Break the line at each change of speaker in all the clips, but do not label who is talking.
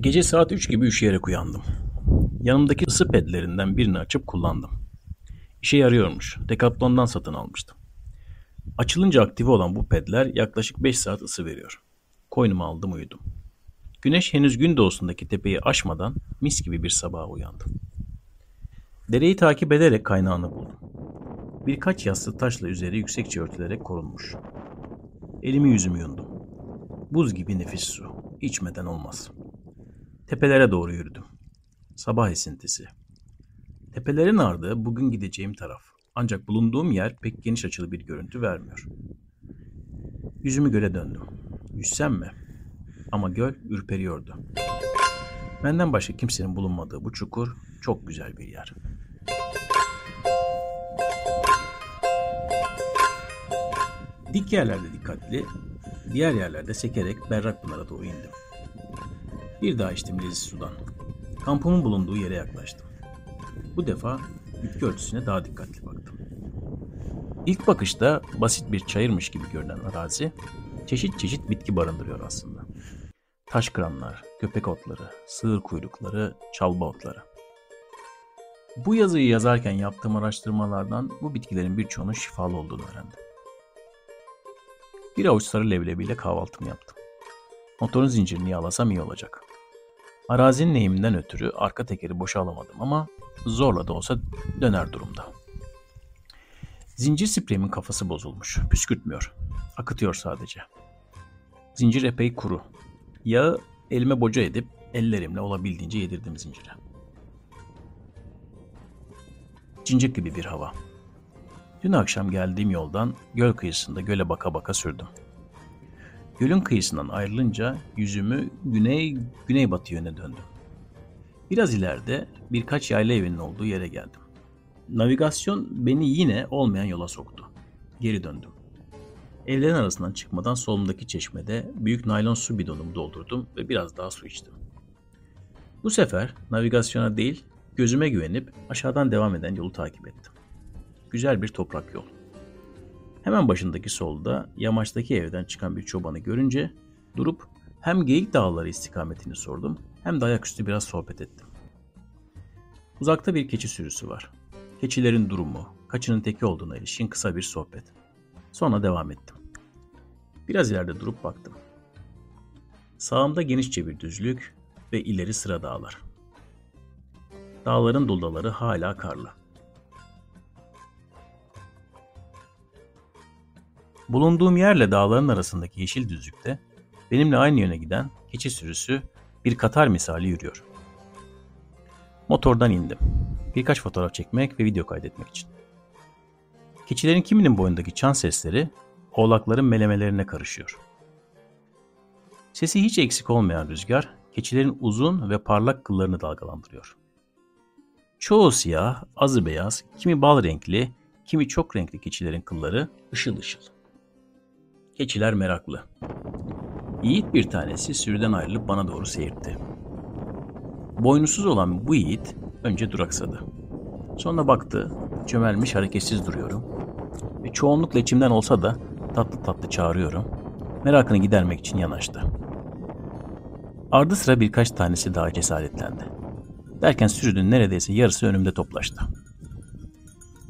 Gece saat 3 gibi üşüyerek uyandım. Yanımdaki ısı pedlerinden birini açıp kullandım. İşe yarıyormuş. Decathlon'dan satın almıştım. Açılınca aktive olan bu pedler yaklaşık 5 saat ısı veriyor. Koynumu aldım uyudum. Güneş henüz gün doğusundaki tepeyi aşmadan mis gibi bir sabaha uyandım. Dereyi takip ederek kaynağını buldum. Birkaç yassı taşla üzeri yüksekçe örtülerek korunmuş. Elimi yüzümü yundum. Buz gibi nefis su. İçmeden olmaz. Tepelere doğru yürüdüm. Sabah esintisi. Tepelerin ardığı bugün gideceğim taraf. Ancak bulunduğum yer pek geniş açılı bir görüntü vermiyor. Yüzümü göle döndüm. Yüzsem mi? Ama göl ürperiyordu. Benden başka kimsenin bulunmadığı bu çukur çok güzel bir yer. Dik yerlerde dikkatli, diğer yerlerde sekerek berrak pınara doğru indim. Bir daha içtim leziz sudan. Kampımın bulunduğu yere yaklaştım. Bu defa bitki örtüsüne daha dikkatli baktım. İlk bakışta basit bir çayırmış gibi görünen arazi, çeşit çeşit bitki barındırıyor aslında. Taş kıranlar, köpek otları, sığır kuyrukları, çalba otları. Bu yazıyı yazarken yaptığım araştırmalardan bu bitkilerin birçoğunun şifalı olduğunu öğrendim. Bir avuç sarı leblebiyle kahvaltımı yaptım. Motorun zincirini yağlasam iyi olacak. Arazinin neyimden ötürü arka tekeri boşa alamadım ama zorla da olsa döner durumda. Zincir spreyimin kafası bozulmuş. Püskürtmüyor. Akıtıyor sadece. Zincir epey kuru. Yağı elime boca edip ellerimle olabildiğince yedirdim zincire. Cincik gibi bir hava. Dün akşam geldiğim yoldan göl kıyısında göle baka baka sürdüm. Gölün kıyısından ayrılınca yüzümü güney güneybatı yöne döndüm. Biraz ileride birkaç yayla evinin olduğu yere geldim. Navigasyon beni yine olmayan yola soktu. Geri döndüm. Evlerin arasından çıkmadan solumdaki çeşmede büyük naylon su bidonumu doldurdum ve biraz daha su içtim. Bu sefer navigasyona değil, gözüme güvenip aşağıdan devam eden yolu takip ettim. Güzel bir toprak yol. Hemen başındaki solda yamaçtaki evden çıkan bir çobanı görünce durup hem Geyik Dağları istikametini sordum hem de ayaküstü biraz sohbet ettim. Uzakta bir keçi sürüsü var. Keçilerin durumu, kaçının teki olduğuna ilişkin kısa bir sohbet. Sonra devam ettim. Biraz ileride durup baktım. Sağımda genişçe bir düzlük ve ileri sıra dağlar. Dağların duldaları hala karlı. Bulunduğum yerle dağların arasındaki yeşil düzlükte benimle aynı yöne giden keçi sürüsü bir katar misali yürüyor. Motordan indim. Birkaç fotoğraf çekmek ve video kaydetmek için. Keçilerin kiminin boyundaki çan sesleri oğlakların melemelerine karışıyor. Sesi hiç eksik olmayan rüzgar keçilerin uzun ve parlak kıllarını dalgalandırıyor. Çoğu siyah, azı beyaz, kimi bal renkli, kimi çok renkli keçilerin kılları ışıl ışıl. Keçiler meraklı. Yiğit bir tanesi sürüden ayrılıp bana doğru seyirtti. Boynusuz olan bu yiğit önce duraksadı. Sonra baktı, çömelmiş hareketsiz duruyorum. Ve çoğunlukla içimden olsa da tatlı tatlı çağırıyorum. Merakını gidermek için yanaştı. Ardı sıra birkaç tanesi daha cesaretlendi. Derken sürünün neredeyse yarısı önümde toplaştı.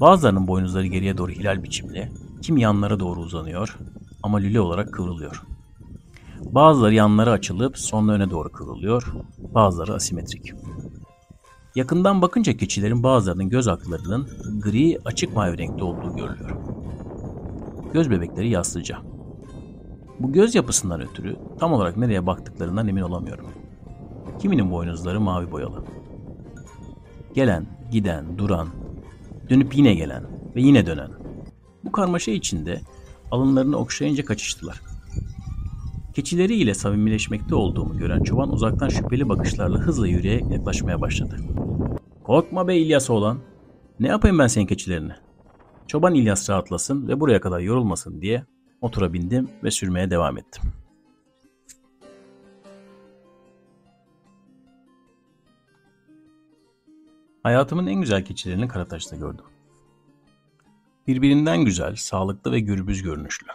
Bazılarının boynuzları geriye doğru hilal biçimli, kim yanlara doğru uzanıyor ama lüle olarak kıvrılıyor. Bazıları yanlara açılıp sonra öne doğru kıvrılıyor, bazıları asimetrik. Yakından bakınca keçilerin bazılarının göz aklarının gri açık mavi renkte olduğu görülüyor. Göz bebekleri yaslıca. Bu göz yapısından ötürü tam olarak nereye baktıklarından emin olamıyorum. Kiminin boynuzları mavi boyalı. Gelen, giden, duran, dönüp yine gelen ve yine dönen. Bu karmaşa içinde alınlarını okşayınca kaçıştılar. Keçileri ile samimileşmekte olduğumu gören çoban uzaktan şüpheli bakışlarla hızla yürüyerek yaklaşmaya başladı. Korkma be İlyas oğlan. Ne yapayım ben senin keçilerini? Çoban İlyas rahatlasın ve buraya kadar yorulmasın diye motora bindim ve sürmeye devam ettim. Hayatımın en güzel keçilerini Karataş'ta gördüm. Birbirinden güzel, sağlıklı ve gürbüz görünüşlü.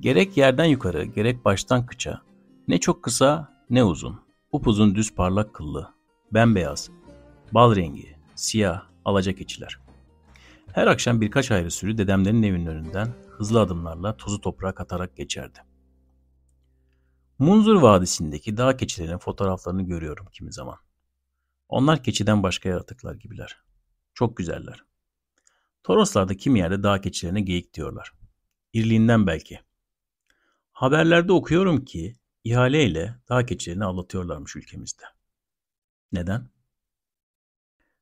Gerek yerden yukarı, gerek baştan kıça, ne çok kısa ne uzun, Upuzun düz parlak kıllı, bembeyaz, bal rengi, siyah, alaca keçiler. Her akşam birkaç ayrı sürü dedemlerin evinin önünden hızlı adımlarla tozu toprağa katarak geçerdi. Munzur Vadisi'ndeki dağ keçilerinin fotoğraflarını görüyorum kimi zaman. Onlar keçiden başka yaratıklar gibiler. Çok güzeller. Toroslarda kimi yerde dağ keçilerine geyik diyorlar. İrliğinden belki. Haberlerde okuyorum ki ihaleyle dağ keçilerini avlatıyorlarmış ülkemizde. Neden?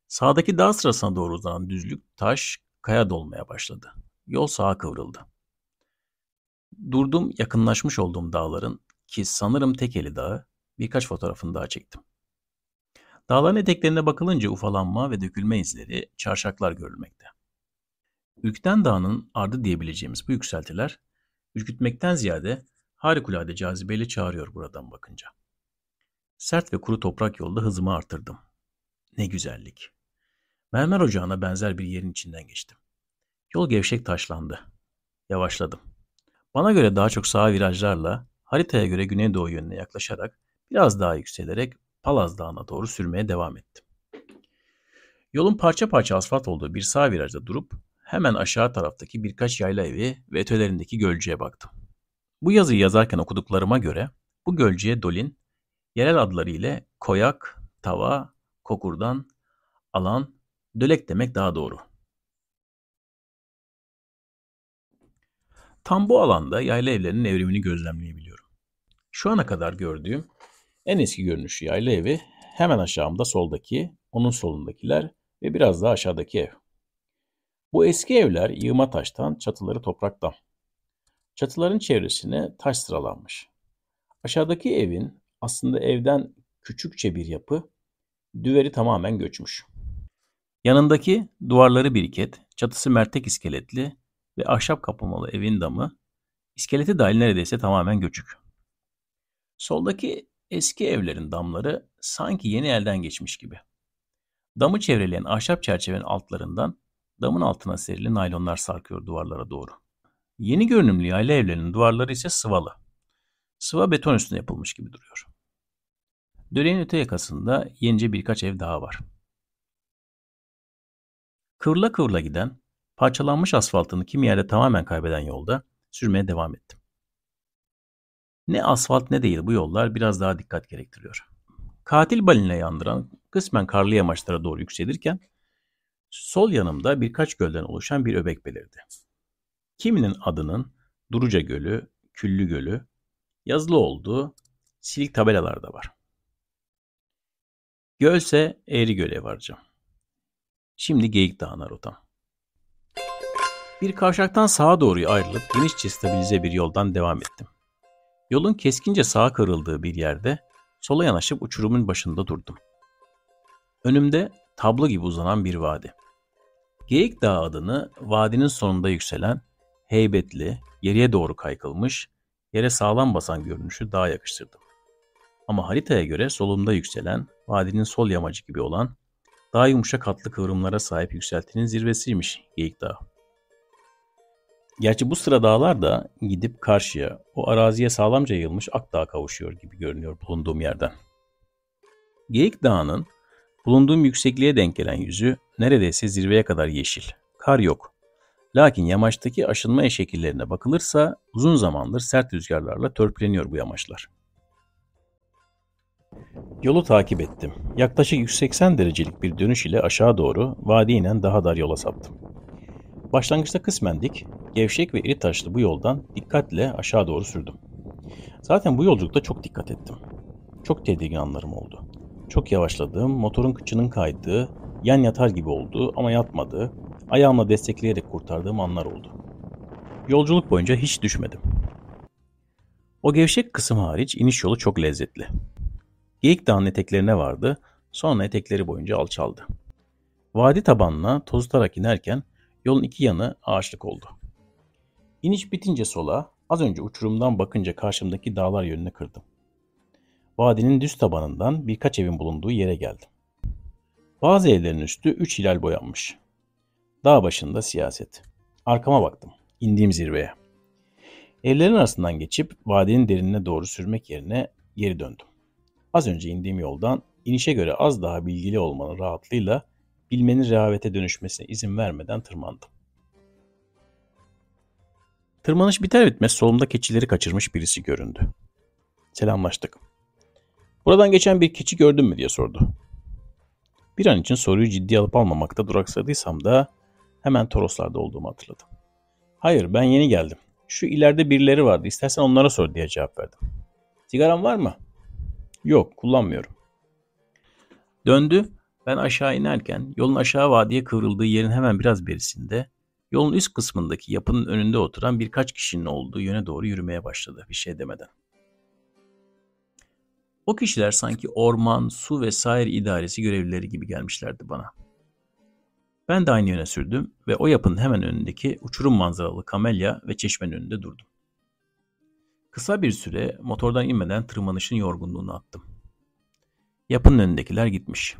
Sağdaki dağ sırasına doğru uzanan düzlük taş, kaya dolmaya başladı. Yol sağa kıvrıldı. Durdum yakınlaşmış olduğum dağların ki sanırım Tekeli Dağı birkaç fotoğrafını daha çektim. Dağların eteklerine bakılınca ufalanma ve dökülme izleri, çarşaklar görülmekte. Ülkten Dağı'nın ardı diyebileceğimiz bu yükseltiler, ürkütmekten ziyade harikulade cazibeyle çağırıyor buradan bakınca. Sert ve kuru toprak yolda hızımı artırdım. Ne güzellik. Mermer ocağına benzer bir yerin içinden geçtim. Yol gevşek taşlandı. Yavaşladım. Bana göre daha çok sağ virajlarla haritaya göre güneydoğu yönüne yaklaşarak biraz daha yükselerek Palaz Dağı'na doğru sürmeye devam ettim. Yolun parça parça asfalt olduğu bir sağ virajda durup hemen aşağı taraftaki birkaç yayla evi ve ötelerindeki gölcüğe baktım. Bu yazıyı yazarken okuduklarıma göre bu gölcüğe Dolin, yerel adları ile Koyak, Tava, Kokurdan, Alan, Dölek demek daha doğru. Tam bu alanda yayla evlerinin evrimini gözlemleyebiliyorum. Şu ana kadar gördüğüm en eski görünüşlü yayla evi hemen aşağımda soldaki, onun solundakiler ve biraz daha aşağıdaki ev. Bu eski evler yığma taştan, çatıları topraktan. Çatıların çevresine taş sıralanmış. Aşağıdaki evin aslında evden küçükçe bir yapı, düveri tamamen göçmüş. Yanındaki duvarları biriket, çatısı mertek iskeletli ve ahşap kapamalı evin damı, iskeleti dahil neredeyse tamamen göçük. Soldaki eski evlerin damları sanki yeni elden geçmiş gibi. Damı çevreleyen ahşap çerçevenin altlarından damın altına serili naylonlar sarkıyor duvarlara doğru. Yeni görünümlü yayla evlerinin duvarları ise sıvalı. Sıva beton üstüne yapılmış gibi duruyor. Döleğin öte yakasında yenice birkaç ev daha var. Kıvrıla kıvrıla giden, parçalanmış asfaltını kimi yerde tamamen kaybeden yolda sürmeye devam ettim. Ne asfalt ne değil bu yollar biraz daha dikkat gerektiriyor. Katil balina yandıran kısmen karlı yamaçlara doğru yükselirken sol yanımda birkaç gölden oluşan bir öbek belirdi. Kiminin adının Duruca Gölü, Küllü Gölü yazılı olduğu silik tabelalar da var. Gölse Eğri Göl'e varacağım. Şimdi Geyik Dağı'na rotam. Bir kavşaktan sağa doğru ayrılıp genişçe stabilize bir yoldan devam ettim. Yolun keskince sağa kırıldığı bir yerde sola yanaşıp uçurumun başında durdum. Önümde tablo gibi uzanan bir vadi. Geyik Dağı adını vadinin sonunda yükselen, heybetli, geriye doğru kaykılmış, yere sağlam basan görünüşü dağa yakıştırdım. Ama haritaya göre solumda yükselen, vadinin sol yamacı gibi olan, daha yumuşak hatlı kıvrımlara sahip yükseltinin zirvesiymiş Geyik Dağı. Gerçi bu sıra dağlar da gidip karşıya, o araziye sağlamca yayılmış Akdağ'a kavuşuyor gibi görünüyor bulunduğum yerden. Geyik Dağı'nın bulunduğum yüksekliğe denk gelen yüzü neredeyse zirveye kadar yeşil. Kar yok. Lakin yamaçtaki aşınma şekillerine bakılırsa uzun zamandır sert rüzgarlarla törpüleniyor bu yamaçlar. Yolu takip ettim. Yaklaşık 180 derecelik bir dönüş ile aşağı doğru vadi inen daha dar yola saptım. Başlangıçta kısmen dik, gevşek ve iri taşlı bu yoldan dikkatle aşağı doğru sürdüm. Zaten bu yolculukta çok dikkat ettim. Çok tedirgin anlarım oldu. Çok yavaşladığım, motorun kıçının kaydığı, yan yatar gibi olduğu ama yatmadığı, ayağımla destekleyerek kurtardığım anlar oldu. Yolculuk boyunca hiç düşmedim. O gevşek kısım hariç iniş yolu çok lezzetli. Geyik Dağı'nın eteklerine vardı, sonra etekleri boyunca alçaldı. Vadi tabanına tozutarak inerken Yolun iki yanı ağaçlık oldu. İniş bitince sola, az önce uçurumdan bakınca karşımdaki dağlar yönüne kırdım. Vadinin düz tabanından birkaç evin bulunduğu yere geldim. Bazı evlerin üstü üç hilal boyanmış. Dağ başında siyaset. Arkama baktım. İndiğim zirveye. Evlerin arasından geçip vadinin derinine doğru sürmek yerine geri döndüm. Az önce indiğim yoldan inişe göre az daha bilgili olmanın rahatlığıyla bilmenin rehavete dönüşmesine izin vermeden tırmandım. Tırmanış biter bitmez solumda keçileri kaçırmış birisi göründü. Selamlaştık. Buradan geçen bir keçi gördün mü diye sordu. Bir an için soruyu ciddi alıp almamakta duraksadıysam da hemen Toroslarda olduğumu hatırladım. Hayır ben yeni geldim. Şu ileride birileri vardı istersen onlara sor diye cevap verdim. Sigaran var mı? Yok kullanmıyorum. Döndü. Ben aşağı inerken yolun aşağı vadiye kıvrıldığı yerin hemen biraz berisinde yolun üst kısmındaki yapının önünde oturan birkaç kişinin olduğu yöne doğru yürümeye başladı bir şey demeden. O kişiler sanki orman, su ve sair idaresi görevlileri gibi gelmişlerdi bana. Ben de aynı yöne sürdüm ve o yapının hemen önündeki uçurum manzaralı kamelya ve çeşmenin önünde durdum. Kısa bir süre motordan inmeden tırmanışın yorgunluğunu attım. Yapının önündekiler gitmiş.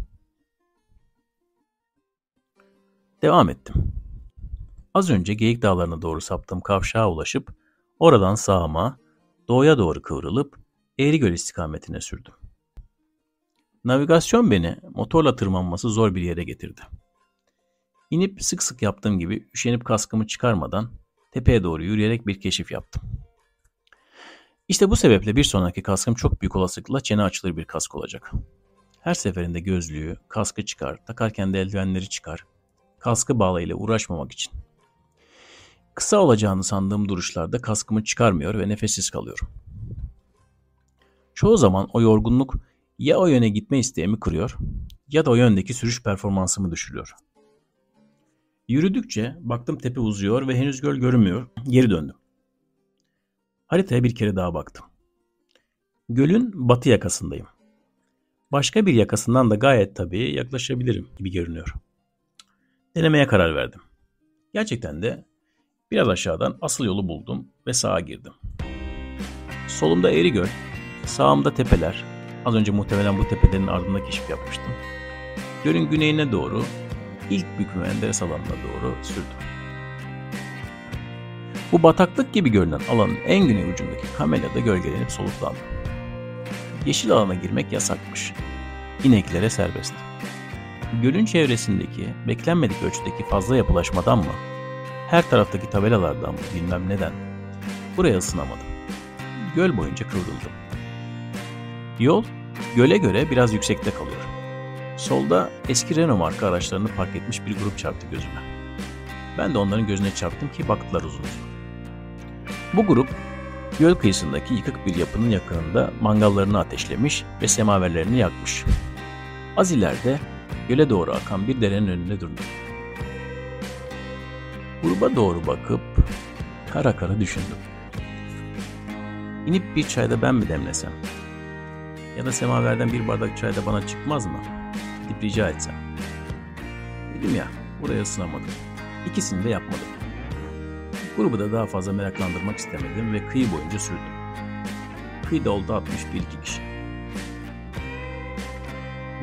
Devam ettim. Az önce Geyik Dağları'na doğru saptığım kavşağa ulaşıp oradan sağıma, doğuya doğru kıvrılıp Eğrigöl istikametine sürdüm. Navigasyon beni motorla tırmanması zor bir yere getirdi. İnip sık sık yaptığım gibi üşenip kaskımı çıkarmadan tepeye doğru yürüyerek bir keşif yaptım. İşte bu sebeple bir sonraki kaskım çok büyük olasılıkla çene açılır bir kask olacak. Her seferinde gözlüğü, kaskı çıkar, takarken de eldivenleri çıkar, kaskı bağlayla uğraşmamak için. Kısa olacağını sandığım duruşlarda kaskımı çıkarmıyor ve nefessiz kalıyorum. Çoğu zaman o yorgunluk ya o yöne gitme isteğimi kırıyor ya da o yöndeki sürüş performansımı düşürüyor. Yürüdükçe baktım tepe uzuyor ve henüz göl görünmüyor. Geri döndüm. Haritaya bir kere daha baktım. Gölün batı yakasındayım. Başka bir yakasından da gayet tabii yaklaşabilirim gibi görünüyor. Denemeye karar verdim. Gerçekten de biraz aşağıdan asıl yolu buldum ve sağa girdim. Solumda Eğrigöl, sağımda tepeler. Az önce muhtemelen bu tepelerin ardında keşif yapmıştım. Gölün güneyine doğru ilk bükme Menderes alanına doğru sürdüm. Bu bataklık gibi görünen alanın en güney ucundaki kamelyada gölgelenip soluklandım. Yeşil alana girmek yasakmış. İneklere serbest. Gölün çevresindeki beklenmedik ölçüdeki fazla yapılaşmadan mı, her taraftaki tabelalardan mı bilmem neden buraya ısınamadım. Göl boyunca kıvrıldım. Yol göle göre biraz yüksekte kalıyor. Solda eski Renault marka araçlarını park etmiş bir grup çarptı gözüme. Ben de onların gözüne çarptım ki baktılar uzun uzun. Bu grup göl kıyısındaki yıkık bir yapının yakınında mangallarını ateşlemiş ve semaverlerini yakmış. Az ileride göle doğru akan bir derenin önünde durdu. Gruba doğru bakıp kara kara düşündüm. İnip bir çayda ben mi demlesem? Ya da semaverden bir bardak çay da bana çıkmaz mı? Gidip rica etsem. Dedim ya, buraya ısınamadım. İkisini de yapmadım. Grubu da daha fazla meraklandırmak istemedim ve kıyı boyunca sürdüm. Kıyıda oldu 61 iki kişi.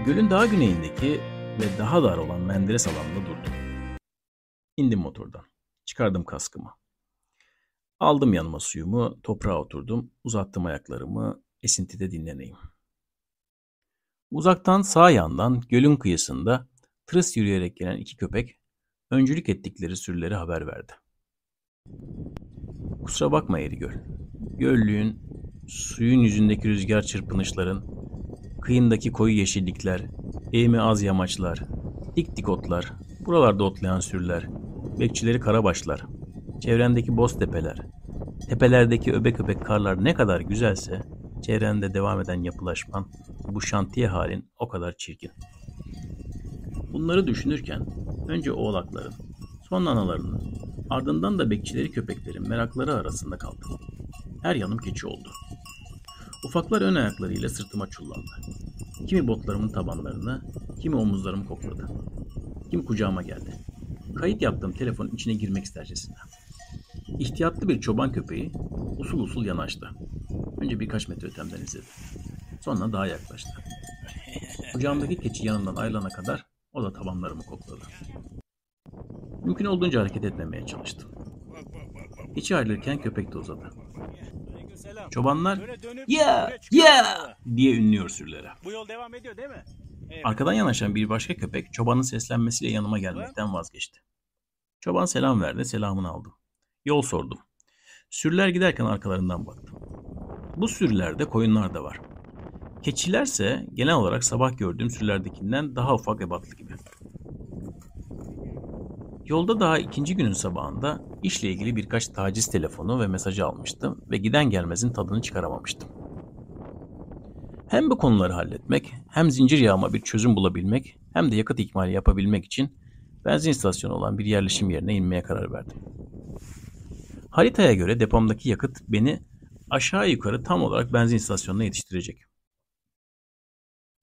Gölün daha güneyindeki ve daha dar olan Menderes alanında durdum. İndim motordan. Çıkardım kaskımı. Aldım yanıma suyumu, toprağa oturdum, uzattım ayaklarımı, esintide dinleneyim. Uzaktan sağ yandan gölün kıyısında tırıs yürüyerek gelen iki köpek öncülük ettikleri sürüleri haber verdi. Kusura bakma Erigöl. Göllüğün, suyun yüzündeki rüzgar çırpınışların, kıyındaki koyu yeşillikler, eğimi az yamaçlar, dik dik otlar, buralarda otlayan sürüler, bekçileri karabaşlar, çevrendeki boz tepeler, tepelerdeki öbek öbek karlar ne kadar güzelse, çevrende devam eden yapılaşman, bu şantiye halin o kadar çirkin. Bunları düşünürken önce oğlakların, sonra analarının, ardından da bekçileri köpeklerin merakları arasında kaldım. Her yanım keçi oldu. Ufaklar ön ayaklarıyla sırtıma çullandı. Kimi botlarımın tabanlarını, kimi omuzlarımı kokladı. Kimi kucağıma geldi. Kayıt yaptığım telefonun içine girmek istercesine. İhtiyatlı bir çoban köpeği usul usul yanaştı. Önce birkaç metre ötemden izledi. Sonra daha yaklaştı. Kucağımdaki keçi yanından ayrılana kadar o da tabanlarımı kokladı. Mümkün olduğunca hareket etmemeye çalıştım. İçi ayrılırken köpek de uzadı. Çobanlar ya ya diye ünlüyor sürülere.
Bu yol devam ediyor değil mi? Evet.
Arkadan yanaşan bir başka köpek çobanın seslenmesiyle yanıma gelmekten vazgeçti. Çoban selam verdi, selamını aldım. Yol sordum. Sürüler giderken arkalarından baktım. Bu sürülerde koyunlar da var. Keçilerse genel olarak sabah gördüğüm sürülerdekinden daha ufak ebatlı gibi. Yolda daha ikinci günün sabahında işle ilgili birkaç taciz telefonu ve mesajı almıştım ve giden gelmezin tadını çıkaramamıştım. Hem bu konuları halletmek, hem zincir yağma bir çözüm bulabilmek, hem de yakıt ikmali yapabilmek için benzin istasyonu olan bir yerleşim yerine inmeye karar verdim. Haritaya göre depomdaki yakıt beni aşağı yukarı tam olarak benzin istasyonuna yetiştirecek.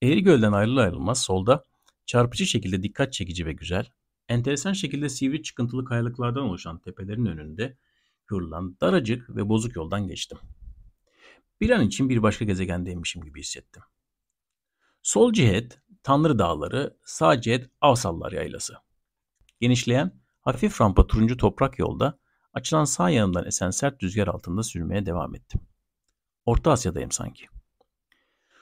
Eğrigöl'den ayrılır ayrılmaz solda çarpıcı şekilde dikkat çekici ve güzel, enteresan şekilde sivri çıkıntılı kayalıklardan oluşan tepelerin önünde kırılan daracık ve bozuk yoldan geçtim. Bir an için bir başka gezegendeymişim gibi hissettim. Sol cihet Tanrı Dağları, sağ cihet Avsallar Yaylası. Genişleyen, hafif rampa turuncu toprak yolda açılan sağ yanımdan esen sert rüzgar altında sürmeye devam ettim. Orta Asya'dayım sanki.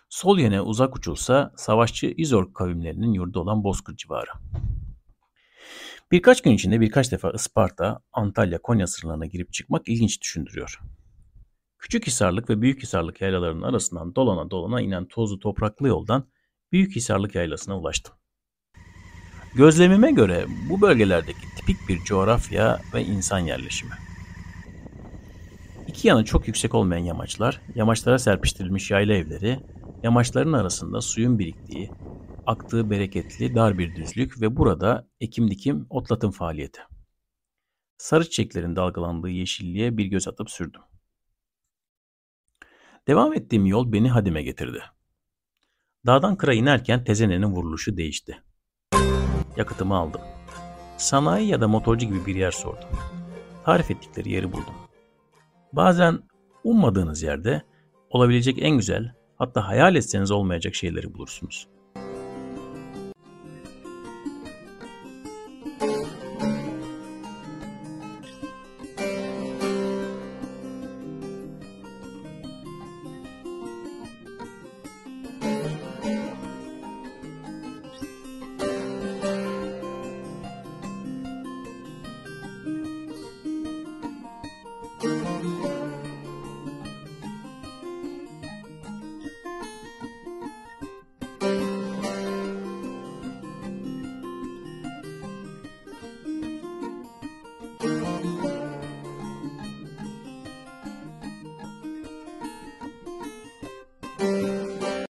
Sol yöne uzak uçulsa savaşçı İzork kavimlerinin yurdu olan Bozkır civarı. Birkaç gün içinde birkaç defa Isparta, Antalya, Konya sınırlarına girip çıkmak ilginç düşündürüyor. Küçük Hisarlık ve Büyük Hisarlık yaylalarının arasından dolana dolana inen tozlu topraklı yoldan Büyük Hisarlık yaylasına ulaştım. Gözlemime göre bu bölgelerdeki tipik bir coğrafya ve insan yerleşimi. İki yanı çok yüksek olmayan yamaçlar, yamaçlara serpiştirilmiş yayla evleri, yamaçların arasında suyun biriktiği, aktığı bereketli dar bir düzlük ve burada ekim dikim otlatım faaliyeti. Sarı çiçeklerin dalgalandığı yeşilliğe bir göz atıp sürdüm. Devam ettiğim yol beni Hadim'e getirdi. Dağdan kıra inerken tezenenin vuruluşu değişti. Yakıtımı aldım. Sanayi ya da motorcu gibi bir yer sordum. Tarif ettikleri yeri buldum. Bazen ummadığınız yerde olabilecek en güzel hatta hayal etseniz olmayacak şeyleri bulursunuz.